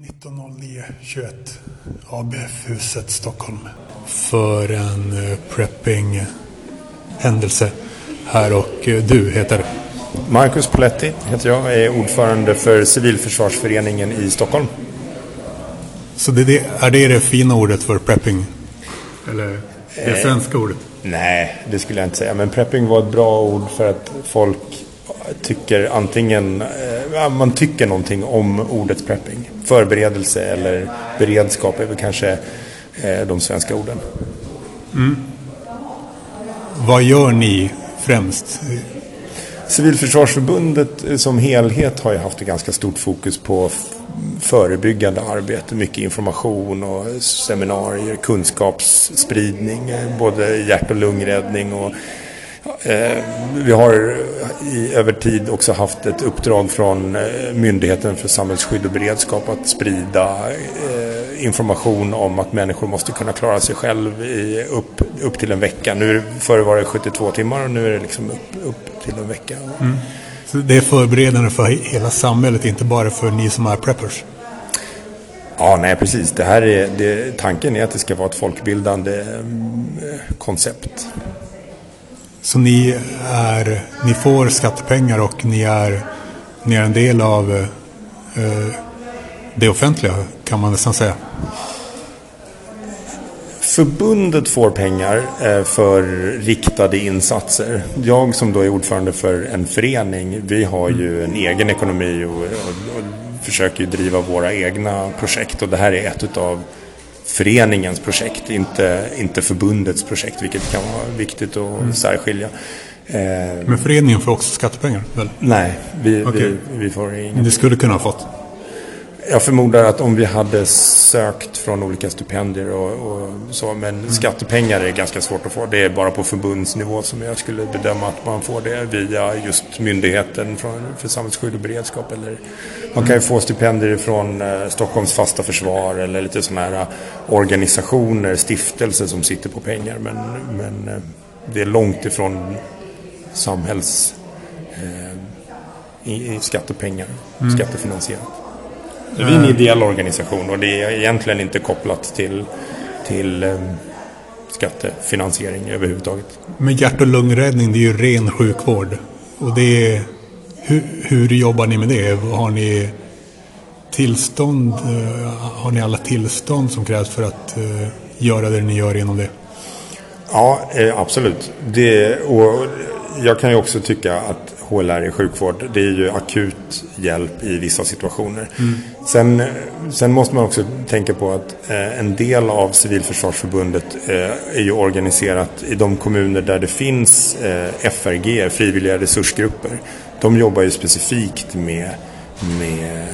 1909-21 ABF-huset Stockholm för en eh, prepping-händelse här och eh, du heter? Marcus Poletti heter jag, är ordförande för Civilförsvarsföreningen i Stockholm. Så det, är det det fina ordet för prepping? Eller det eh, svenska ordet? Nej, det skulle jag inte säga. Men prepping var ett bra ord för att folk tycker antingen, eh, man tycker någonting om ordet prepping. Förberedelse eller beredskap är väl kanske eh, de svenska orden. Mm. Vad gör ni främst? Civilförsvarsförbundet som helhet har ju haft ett ganska stort fokus på förebyggande arbete, mycket information och seminarier, kunskapsspridning, både hjärt och lungräddning och Eh, vi har i, över tid också haft ett uppdrag från eh, Myndigheten för samhällsskydd och beredskap att sprida eh, information om att människor måste kunna klara sig själv i upp, upp till en vecka. Nu förr var det 72 timmar och nu är det liksom upp, upp till en vecka. Mm. Så det är förberedande för hela samhället, inte bara för ni som är preppers? Ja, nej precis. Det här är, det, tanken är att det ska vara ett folkbildande koncept. Så ni, är, ni får skattepengar och ni är, ni är en del av eh, det offentliga kan man nästan säga. Förbundet får pengar eh, för riktade insatser. Jag som då är ordförande för en förening, vi har ju en egen ekonomi och, och, och försöker driva våra egna projekt och det här är ett utav föreningens projekt, inte, inte förbundets projekt, vilket kan vara viktigt att mm. särskilja. Eh, Men föreningen får också skattepengar? Väl? Nej, vi, okay. vi, vi får inga. Det skulle kunna ha fått? Jag förmodar att om vi hade sökt från olika stipendier och, och så, men mm. skattepengar är ganska svårt att få. Det är bara på förbundsnivå som jag skulle bedöma att man får det via just myndigheten för samhällsskydd och beredskap. Eller man kan ju få stipendier från eh, Stockholms fasta försvar eller lite sådana här organisationer, stiftelser som sitter på pengar. Men, men eh, det är långt ifrån samhälls eh, i, i skattepengar, mm. skattefinansierat. Så vi är en ideell organisation och det är egentligen inte kopplat till, till um, skattefinansiering överhuvudtaget. Men hjärt och lungräddning det är ju ren sjukvård. Och det är, hur, hur jobbar ni med det? Har ni tillstånd? Eh, har ni alla tillstånd som krävs för att uh, göra det ni gör inom det? Ja, eh, absolut. Det, och jag kan ju också tycka att HLR i sjukvård, det är ju akut hjälp i vissa situationer. Mm. Sen, sen måste man också tänka på att eh, en del av Civilförsvarsförbundet eh, är ju organiserat i de kommuner där det finns eh, FRG, frivilliga resursgrupper. De jobbar ju specifikt med, med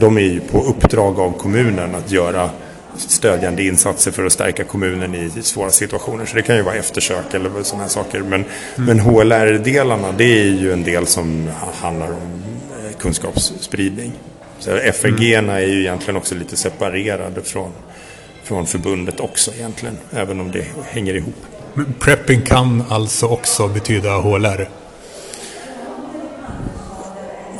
de är ju på uppdrag av kommunen att göra stödjande insatser för att stärka kommunen i svåra situationer. Så det kan ju vara eftersök eller sådana här saker. Men, mm. men HLR-delarna det är ju en del som handlar om eh, kunskapsspridning. Så FRG mm. är ju egentligen också lite separerade från, från förbundet också egentligen. Även om det hänger ihop. Men prepping kan alltså också betyda HLR?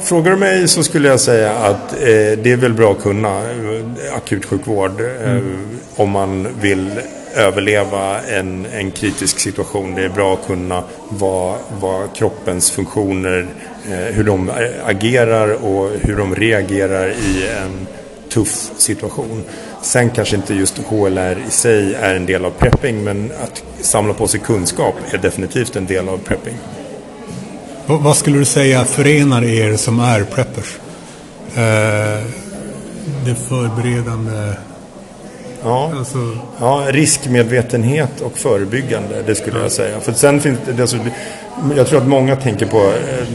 Frågar du mig så skulle jag säga att eh, det är väl bra att kunna eh, akutsjukvård eh, mm. om man vill överleva en, en kritisk situation. Det är bra att kunna vad, vad kroppens funktioner, eh, hur de agerar och hur de reagerar i en tuff situation. Sen kanske inte just HLR i sig är en del av prepping men att samla på sig kunskap är definitivt en del av prepping. Vad skulle du säga förenar er som är preppers? Eh, det förberedande... Ja, alltså... ja, riskmedvetenhet och förebyggande, det skulle ja. jag säga. För sen finns det, alltså, jag tror att många tänker på eh,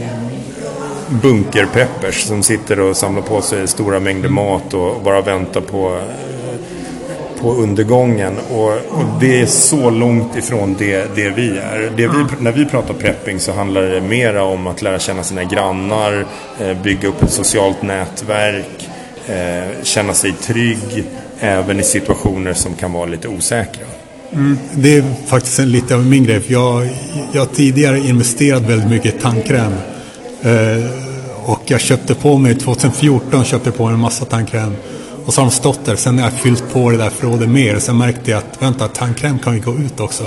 bunkerpreppers som sitter och samlar på sig stora mängder mat och bara väntar på på undergången och, och, det är så långt ifrån det, det vi är. Det vi, när vi pratar prepping så handlar det mera om att lära känna sina grannar, eh, bygga upp ett socialt nätverk, eh, känna sig trygg även i situationer som kan vara lite osäkra. Mm, det är faktiskt lite av min grej. Jag, jag har tidigare investerat väldigt mycket i tandkräm. Eh, och jag köpte på mig 2014 köpte på mig en massa tandkräm. Och så har de stått där. Sen har jag fyllt på det där förrådet mer. Sen märkte jag att vänta, tandkräm kan ju gå ut också.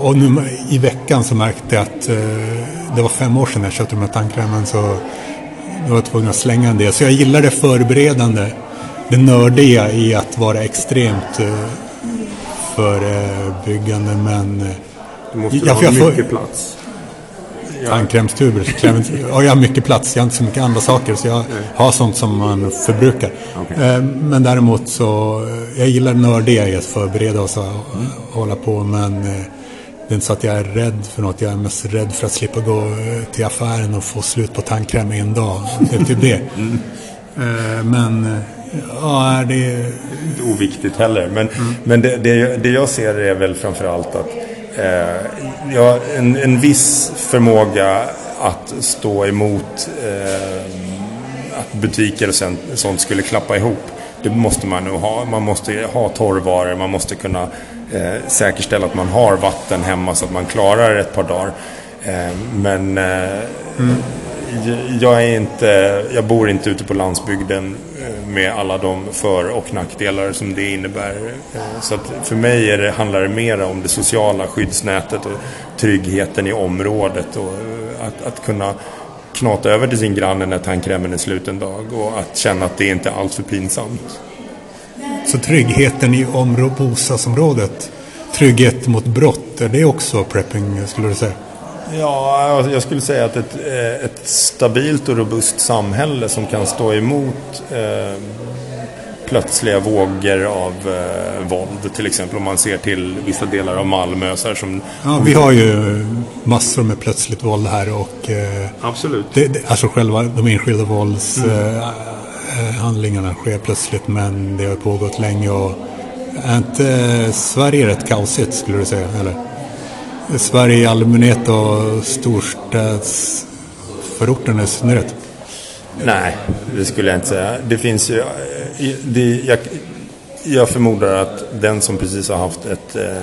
Och nu i veckan så märkte jag att eh, det var fem år sedan jag köpte de här tandkrämen. Så jag var tvungen att slänga en del. Så jag gillar det förberedande. Det nördiga i att vara extremt eh, förebyggande. Men eh, Du måste Ja, ha jag får- mycket plats. Tandkrämstuber. Så kräver jag har mycket plats, jag har inte så mycket andra saker. Så jag har sånt som man förbrukar. Okej. Eh, Men däremot så, jag gillar nördiga i att förbereda och så, hålla på. Men eh, det är inte så att jag är rädd för något. Jag är mest rädd för att slippa gå eh, till affären och få slut på tandkräm i en dag. Det är typ det. Eh, Men, ja, det är... inte oviktigt heller. Men, men det, det, det jag ser är väl framförallt att eh, ja, en, en viss förmåga att stå emot eh, att butiker och sen, sånt skulle klappa ihop. Det måste man nog ha. Man måste ha torrvaror, man måste kunna eh, säkerställa att man har vatten hemma så att man klarar ett par dagar. Eh, men eh, mm jag, är inte, jag bor inte ute på landsbygden eh, med alla de för och nackdelar som det innebär. Eh, så att för mig är det, handlar det mer om det sociala skyddsnätet och tryggheten i området och eh, att, att kunna knata över till sin granne när tandkrämen är slut en dag och att känna att det inte är alltför pinsamt. Så tryggheten i området, bostadsområdet, trygghet mot brott, är det också prepping skulle du säga? Ja, jag skulle säga att ett, eh, ett stabilt och robust samhälle som kan stå emot eh, plötsliga vågor av eh, våld. Till exempel om man ser till vissa delar av Malmö. Så som, Ja, vi har ju massor med plötsligt våld här och eh, Absolut. det, det, alltså själva de enskilda våldshandlingarna eh, eh, handlingarna sker plötsligt men det har pågått länge och är inte Sverige rätt kaosigt skulle du säga? Eller? Sverige i allmänhet och storstadsförorterna i synnerhet? Nej, det skulle jag inte säga. Det finns ju... Det, jag, jag förmodar att den som precis har haft ett, eh,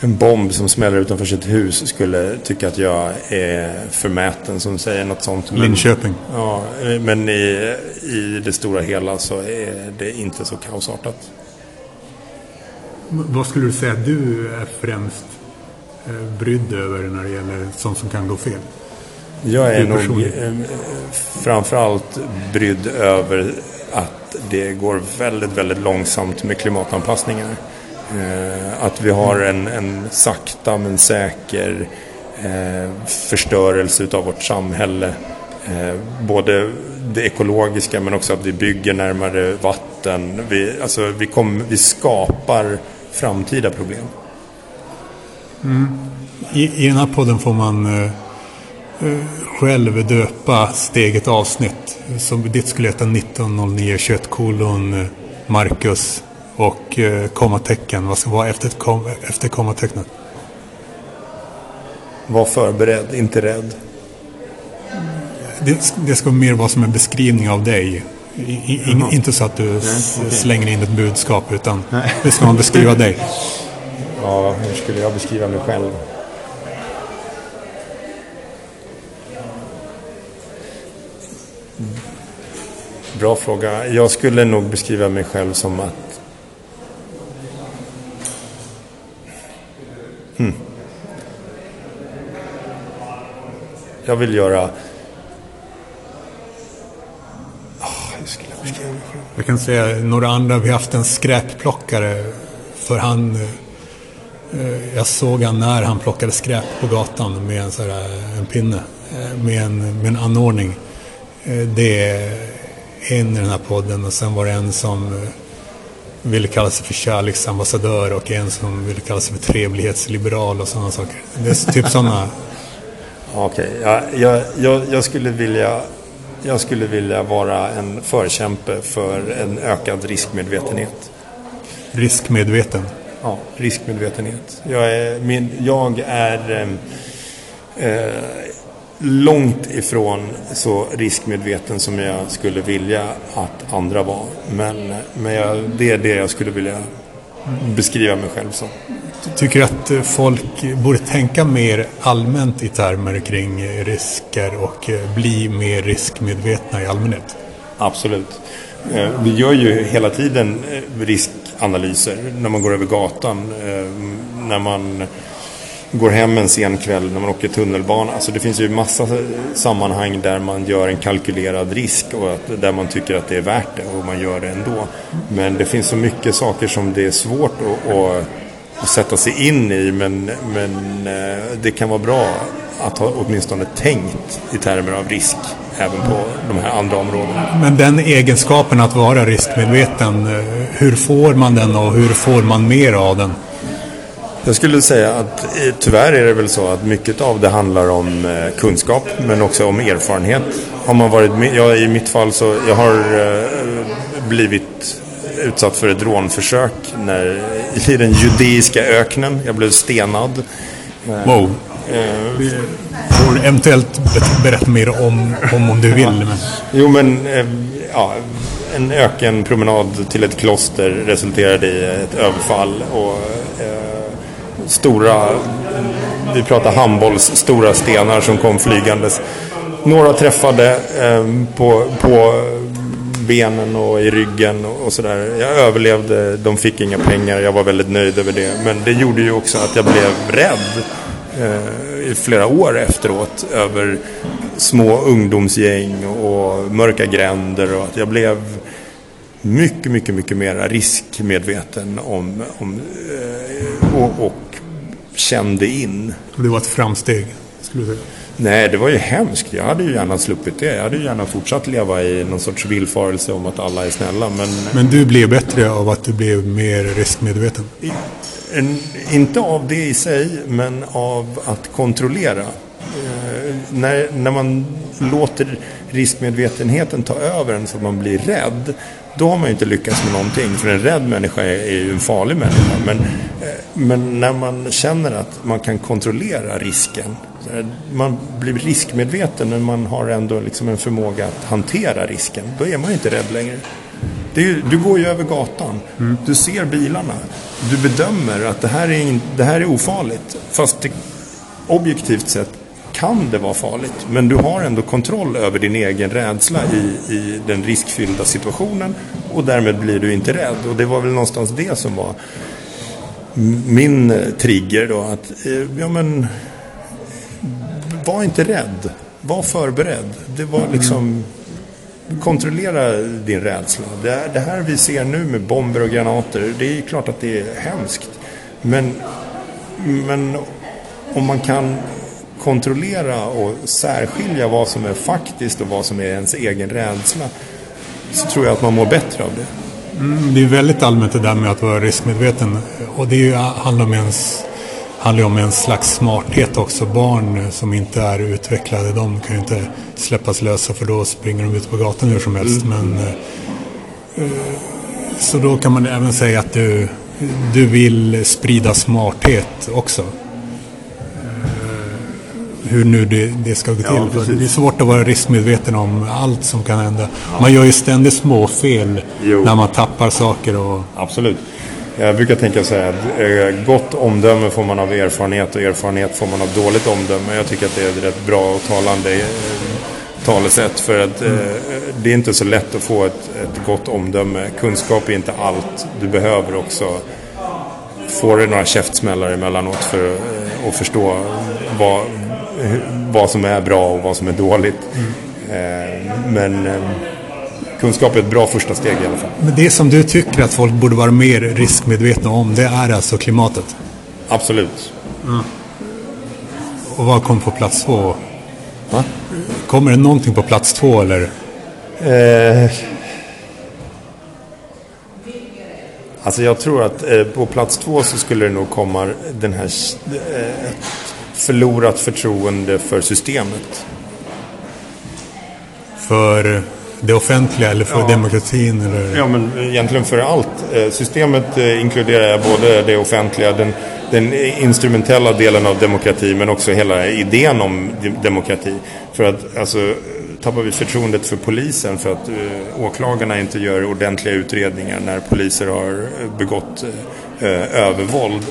en bomb som smäller utanför sitt hus skulle tycka att jag är förmäten som säger något sånt. Men- Linköping. Ja, men i, i det stora hela så är det inte så kaosartat. Vad skulle du säga att du är främst brydd över när det gäller sånt som kan gå fel? Jag är nog eh, framförallt brydd över att det går väldigt, väldigt långsamt med klimatanpassningar. Eh, Att vi har en, en sakta men säker eh, förstörelse utav vårt samhälle. Eh, Både det ekologiska men också att vi bygger närmare vatten. Vi, alltså, vi, kom, vi skapar framtida problem. I, I den här podden får man eh, eh, själv döpa steget avsnitt. Som ditt skulle heta 190921 kolon eh, Marcus och eh, kommatecken. Vad ska vara efter, kom, efter kommatecknet? Var förberedd, inte rädd. Det, det ska mer vara som en beskrivning av dig. I, i, in, inte så att du s- slänger in ett budskap utan det ska man beskriva dig. Ja, hur skulle jag beskriva mig själv? Mm. Bra fråga. Jag skulle nog beskriva mig själv som att... Hmm. Jag vill göra... Ah, hur skulle jag beskriva mig själv? Jag kan säga några andra. Vi har haft en skräpplockare. För han... Eh, eh, Jag såg han när han plockade skräp på gatan med en, sån här, en pinne. eh, Med en, med en anordning. Eh, Det är en i den här podden och sen var det en som eh, ville kalla sig för kärleksambassadör och en som ville kalla sig för trevlighetsliberal och sådana saker. Det är typ sådana. Okej, ja, jag, jag, jag, skulle vilja, jag skulle vilja vara en förkämpe för en ökad riskmedvetenhet. riskmedveten. Ja, riskmedvetenhet. Jag är, min, jag är eh, eh, långt ifrån så riskmedveten som jag skulle vilja att andra var. Men, men jag, det är det jag skulle vilja beskriva mig själv som. Tycker du att eh, folk borde tänka mer allmänt i termer kring risker och eh, bli mer riskmedvetna i allmänhet? Absolut. Eh, vi gör ju hela tiden eh, analyser när man går över gatan, eh, när man går hem en sen kväll när man åker tunnelbana. Alltså det finns ju massa sammanhang där man gör en kalkylerad risk och att, där man tycker att det är värt det och man gör det ändå. Men det finns så mycket saker som det är svårt att, att, att sätta sig in i men, men eh, det kan vara bra att ha åtminstone tänkt i termer av risk även på de här andra områdena. Men den egenskapen att vara riskmedveten, eh, hur får man den och hur får man mer av den? Jag skulle säga att eh, tyvärr är det väl så att mycket av det handlar om eh, kunskap men också om erfarenhet. Har man varit med, jag, I mitt fall så jag har blivit utsatt för ett rånförsök när, i den judeiska öknen. Jag blev stenad. Wow. Eh, får eventuellt berätta mer om, om, om du vill. Men... Jo, men eh, ja, en ökenpromenad till ett kloster resulterade i ett överfall. Och eh, stora, vi pratar handbolls, stora stenar som kom flygandes. Några träffade eh, på, på benen och i ryggen och, och sådär. Jag överlevde, de fick inga pengar, jag var väldigt nöjd över det. Men det gjorde ju också att jag blev rädd i flera år efteråt över små ungdomsgäng och mörka gränder och att jag blev mycket, mycket, mycket mer riskmedveten om, om eh, och, och kände in. Det var ett framsteg, skulle du säga? Nej, det var ju hemskt. Jag hade ju gärna sluppit det. Jag hade ju gärna fortsatt leva i någon sorts villfarelse om att alla är snälla. Men, men du blev bättre av att du blev mer riskmedveten? En, inte av det i sig, men av att kontrollera. Eh, när, när man låter riskmedvetenheten ta över en så att man blir rädd, då har man ju inte lyckats med någonting. För en rädd människa är, är ju en farlig människa. Men, eh, men när man känner att man kan kontrollera risken, man blir riskmedveten men man har ändå liksom en förmåga att hantera risken, då är man inte rädd längre. Är, du går ju över gatan. Mm. Du ser bilarna. Du bedömer att det här är, in, det här är ofarligt. Fast det, objektivt sett kan det vara farligt. Men du har ändå kontroll över din egen rädsla i, i den riskfyllda situationen. Och därmed blir du inte rädd. Och det var väl någonstans det som var min trigger då. Att, eh, ja men, var inte rädd. Var förberedd. Det var liksom kontrollera din rädsla. Det, det här vi ser nu med bomber och granater, det är klart att det är hemskt. Men, men om man kan kontrollera och särskilja vad som är faktiskt och vad som är ens egen rädsla så tror jag att man mår bättre av det. Mm, det är väldigt allmänt det där med att vara riskmedveten och det handlar om ens handlar om en slags smarthet också. Barn som inte är utvecklade, de kan ju inte släppas lösa för då springer de ut på gatan hur som helst. Mm. Men, eh, så då kan man även säga att du, du vill sprida smarthet också. Eh, hur nu det, det ska gå till. Ja, det är svårt att vara riskmedveten om allt som kan hända. Man gör ju ständigt små fel jo. när man tappar saker. Och... Absolut. Jag brukar tänka så här att eh, gott omdöme får man av erfarenhet och erfarenhet får man av dåligt omdöme. Jag tycker att det är ett rätt bra och talande eh, talesätt för att mm. det är inte så lätt att få ett, ett gott omdöme. Kunskap är inte allt. Du behöver också få dig några käftsmällar emellanåt för att förstå vad, vad som är bra och vad som är dåligt. Mm. Men kunskap är ett bra första steg i alla fall. Men det som du tycker att folk borde vara mer riskmedvetna om, det är alltså klimatet? Absolut. Mm. Och vad kom på plats två? Va? Kommer det någonting på plats två eller? Eh... Alltså jag tror att eh, på plats två så skulle det nog komma den här eh, förlorat förtroende för systemet. För det offentliga eller för ja. demokratin? Eller? Ja, men egentligen för allt. Eh, systemet eh, inkluderar både det offentliga, den, den instrumentella delen av demokrati men också hela idén om demokrati. För att alltså, tappar vi förtroendet för polisen för att uh, åklagarna inte gör ordentliga utredningar när poliser har begått uh, övervåld.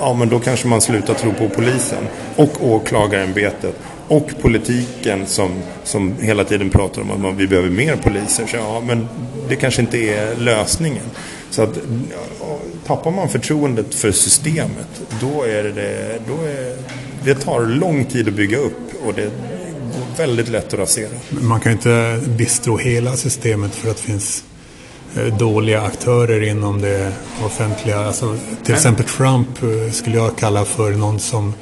Ja, men då kanske man slutar tro på polisen och åklagarämbetet och politiken som, som hela tiden pratar om att vi behöver mer poliser. Så ja, men det kanske inte är lösningen. Så att tappar man förtroendet för systemet då är det, då är, det tar lång tid att bygga upp och det går väldigt lätt att rasera. Man kan inte bistro hela systemet för att det finns eh, dåliga aktörer inom det offentliga. Alltså, till exempel Trump eh, skulle jag kalla för någon som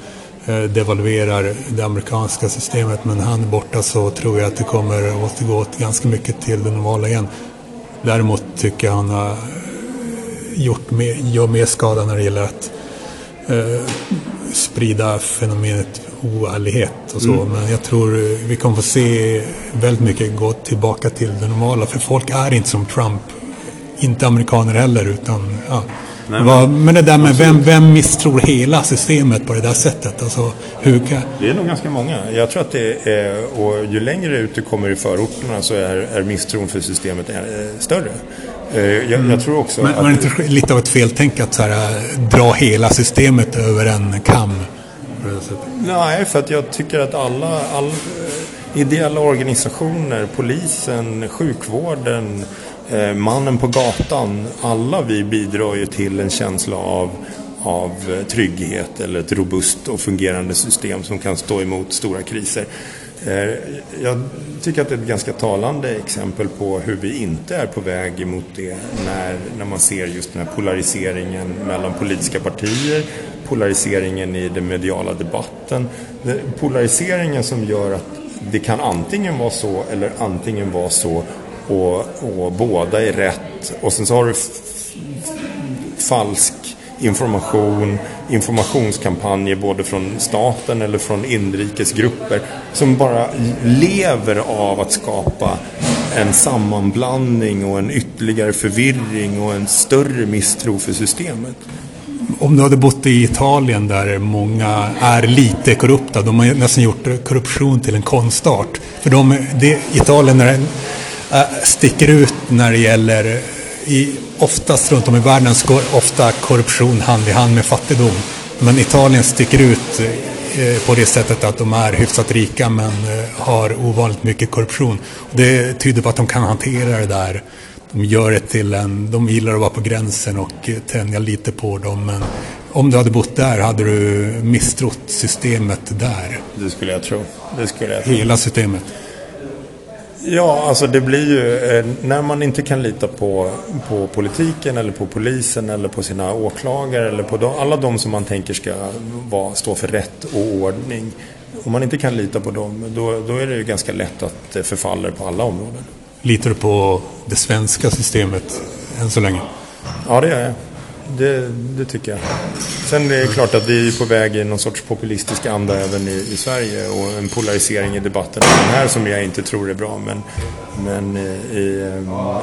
devalverar det amerikanska systemet men han är borta så tror jag att det kommer återgå ganska mycket till det normala igen. Däremot tycker jag han har gjort mer, gör mer skada när det gäller att eh, sprida fenomenet oärlighet och så. Mm. Men jag tror vi kommer få se väldigt mycket gå tillbaka till det normala. För folk är inte som Trump. Inte amerikaner heller utan ja. Nej, men, men det där med vem, vem misstror hela systemet på det där sättet? Alltså, hur kan... Det är nog ganska många. Jag tror att det är, och ju längre ut du kommer i förorterna så är, är misstron för systemet är större. Eh, jag, mm. jag, tror också Men var det inte lite av ett feltänk att så här, dra hela systemet över en kam? Nej, för att jag tycker att alla, alla eh, ideella organisationer, polisen, sjukvården, eh, mannen på gatan, alla vi bidrar ju till en känsla av av eh, trygghet eller ett robust och fungerande system som kan stå emot stora kriser. Eh, jag tycker att det är ett ganska talande exempel på hur vi inte är på väg emot det när, när man ser just den här polariseringen mellan politiska partier, polariseringen i den mediala debatten. Polariseringen som gör att det kan antingen vara så eller antingen vara så och, och båda är rätt. Och sen så har du falsk information, informationskampanjer både från staten eller från inrikesgrupper som bara lever av att skapa en sammanblandning och en ytterligare förvirring och en större misstro för systemet. Om du hade bott i Italien där många är lite korrupta, de har nästan gjort korruption till en konstart. För de, det, Italien är, en sticker ut när det gäller i, oftast runt om i världen går ofta korruption hand i hand med fattigdom. Men Italien sticker ut eh, på det sättet att de är hyfsat rika men eh, har ovanligt mycket korruption. Det tyder på att de kan hantera det där. De gör det till en, de gillar att vara på gränsen och eh, tänja lite på dem. Men om du hade bott där hade du misstrott systemet där. Det skulle jag tro. Det skulle jag tro. Hela systemet. Ja, alltså det blir ju eh, när man inte kan lita på, på politiken eller på polisen eller på sina åklagare eller på de, alla de som man tänker ska vara, stå för rätt och ordning. Om man inte kan lita på dem, då, då är det ju ganska lätt att det förfaller på alla områden. Litar du på det svenska systemet än så länge? Ja, det gör jag. Det, det, tycker jag. Sen är det klart att vi är på väg i någon sorts populistisk anda även i, i Sverige och en polarisering i debatten den här som jag inte tror är bra. Men, men i, i,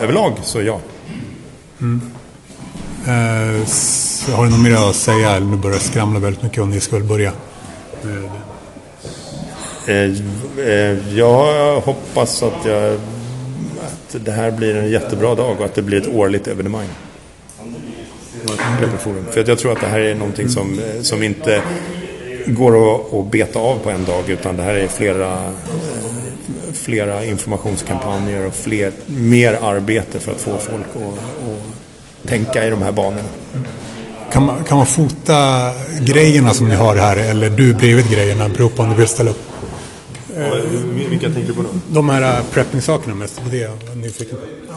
överlag så ja. Mm. Eh, har du något mer att säga? Nu börjar jag skramla väldigt mycket och ni väl börja? Eh, eh, jag hoppas att, jag, att det här blir en jättebra dag och att det blir ett årligt evenemang. Pepperforum. För jag tror att det här är någonting som, som inte går att, att beta av på en dag utan det här är flera, flera informationskampanjer och fler, mer arbete för att få folk att, att tänka i de här banorna. Kan man, kan man fota grejerna som ni har här eller du bredvid grejerna? Beror på om du vill ställa upp. Vilka tänker du på då? De här prepping-sakerna mest. Det är jag nyfiken på.